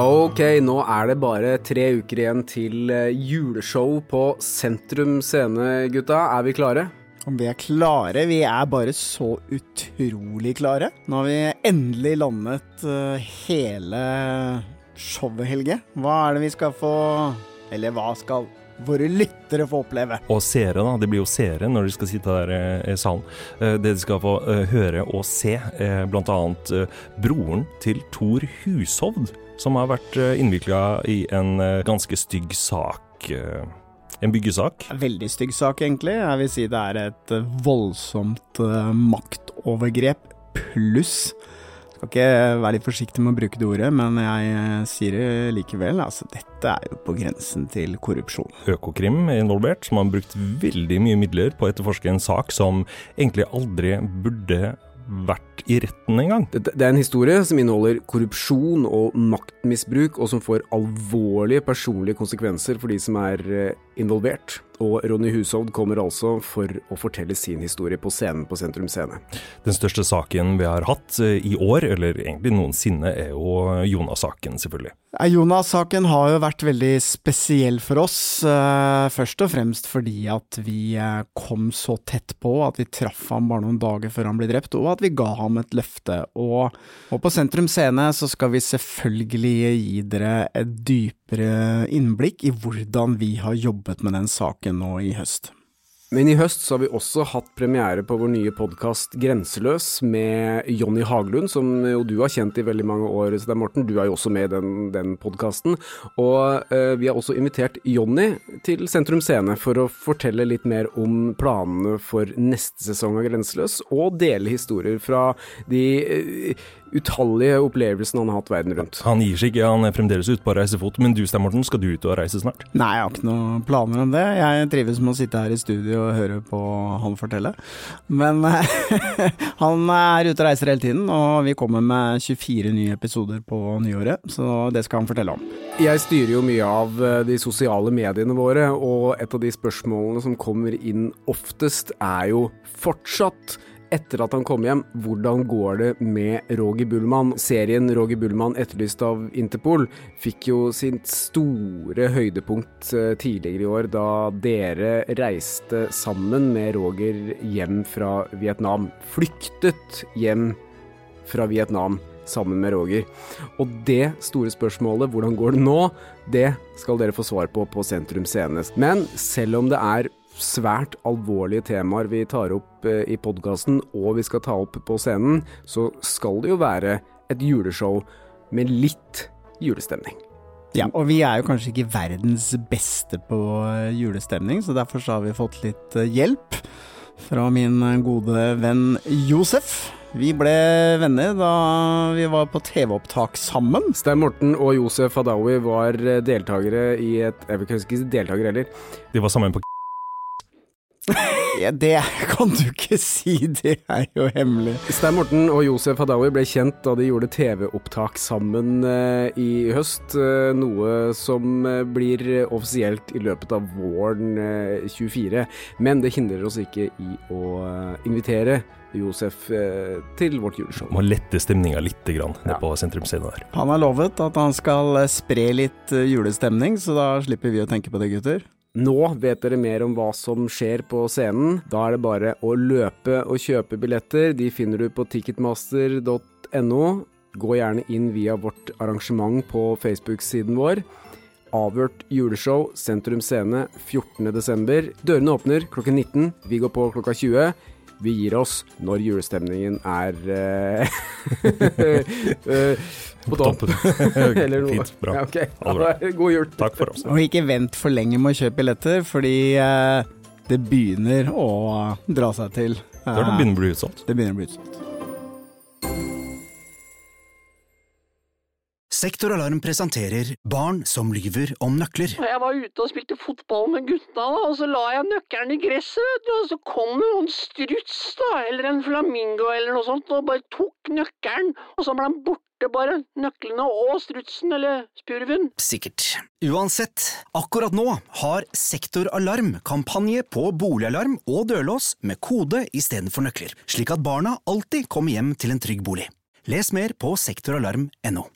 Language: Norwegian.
Ok, nå er det bare tre uker igjen til eh, juleshow på Sentrum Scene, gutta. Er vi klare? Om vi er klare? Vi er bare så utrolig klare. Nå har vi endelig landet eh, hele showet, Helge. Hva er det vi skal få Eller hva skal våre lyttere få oppleve? Og seere, da. Det blir jo seere når de skal sitte der eh, i salen. Det de skal få høre og se, eh, broren til Thor Hushovd, som har vært innvikla i en eh, ganske stygg sak. eh, En byggesak. Veldig stygg sak, egentlig. Jeg vil si det er et eh, voldsomt eh, maktovergrep pluss skal ikke være litt forsiktig med å bruke det ordet, men jeg eh, sier det likevel. Altså, dette er jo på grensen til korrupsjon. Økokrim er involvert, som har brukt veldig mye midler på å etterforske en sak som egentlig aldri burde vært i retten engang. Det, det er en historie som inneholder korrupsjon og maktmisbruk, og som får alvorlige personlige konsekvenser for de som er eh, involvert. Og Ronny Hushovd kommer altså for å fortelle sin historie på scenen på Sentrum Scene. Den største saken vi har hatt eh, i år, eller egentlig noensinne, er jo Jonas-saken, selvfølgelig. Jonas-saken har jo vært veldig spesiell for oss, eh, først og fremst fordi at vi eh, kom så tett på, at vi traff ham bare noen dager før han ble drept, og at vi ga ham et løfte. Og, og på Sentrum Scene så skal vi selvfølgelig gi dere et dypere innblikk i hvordan vi har jobbet med den saken nå i høst. Men i høst så har vi også hatt premiere på vår nye podkast Grenseløs med Jonny Haglund, som jo du har kjent i veldig mange år, Stein Morten. Du er jo også med i den, den podkasten. Og eh, vi har også invitert Jonny til Sentrum Scene for å fortelle litt mer om planene for neste sesong av Grenseløs, og dele historier fra de eh, utallige opplevelsene han har hatt verden rundt. Han gir seg ikke, han er fremdeles ute på reisefot. Men du, Stein Morten, skal du ut og reise snart? Nei, jeg har ikke noen planer om det. Jeg trives med å sitte her i studio og høre på han fortelle. Men han er ute og reiser hele tiden, og vi kommer med 24 nye episoder på nyåret, så det skal han fortelle om. Jeg styrer jo mye av eh, de sosiale mediene våre, og et av de spørsmålene som kommer inn oftest, er jo fortsatt etter at han kom hjem, hvordan går det med Roger Bullmann? Serien Roger Bullmann etterlyst av Interpol fikk jo sitt store høydepunkt eh, tidligere i år, da dere reiste sammen med Roger hjem fra Vietnam. Flyktet hjem fra Vietnam sammen med Roger. Og det store spørsmålet, hvordan går det nå, det skal dere få svar på på Sentrum senest. Men selv om det er svært alvorlige temaer vi tar opp eh, i podkasten, og vi skal ta opp på scenen, så skal det jo være et juleshow med litt julestemning. Ja, og vi er jo kanskje ikke verdens beste på eh, julestemning, så derfor så har vi fått litt eh, hjelp fra min gode venn Josef. Vi ble venner da vi var på TV-opptak sammen. Stein Morten og Josef Hadaoui var deltakere i et Jeg vil ikke huske deltakere heller. De var sammen på Ja, det kan du ikke si, det er jo hemmelig. Stein Morten og Josef Hadaoui ble kjent da de gjorde TV-opptak sammen eh, i høst. eh, noe som eh, blir offisielt i løpet av våren eh, 24. Men det hindrer oss ikke i å invitere Josef til vårt juleshow. Må lette stemninga litt grann, Ja. på sentrumsscenen der. Han har lovet at han skal spre litt julestemning, så da slipper vi å tenke på det, gutter. Nå vet dere mer om hva som skjer på scenen. Da er det bare å løpe og kjøpe billetter. De finner du på ticketmaster.no. Gå gjerne inn via vårt arrangement på Facebook-siden vår. Avhørt juleshow, Sentrum Scene, 14.12. Dørene åpner klokken 19. Vi går på klokka 20. Vi gir oss når julestemningen er eh, eh, på topp. Eller noe. Fint, bra. Ja, okay. Right. God jul. Takk for oss. Og ikke vent for lenge med å kjøpe billetter, fordi eh, det begynner å dra seg til. Det er det begynner å bli utsolgt. Det begynner å bli utsolgt. Sektoralarm presenterer Barn som lyver om nøkler. Jeg var ute og spilte fotball med gutta, og så la jeg nøkkelen i gresset, og så kom det noen struts, da, eller en flamingo eller noe sånt, og bare tok nøkkelen, og så ble han borte, bare, nøklene og strutsen, eller spurven. Sikkert. Uansett, akkurat nå har Sektor Alarm kampanje på boligalarm og dørlås med kode istedenfor nøkler, slik at barna alltid kommer hjem til en trygg bolig. Les mer på sektoralarm.no.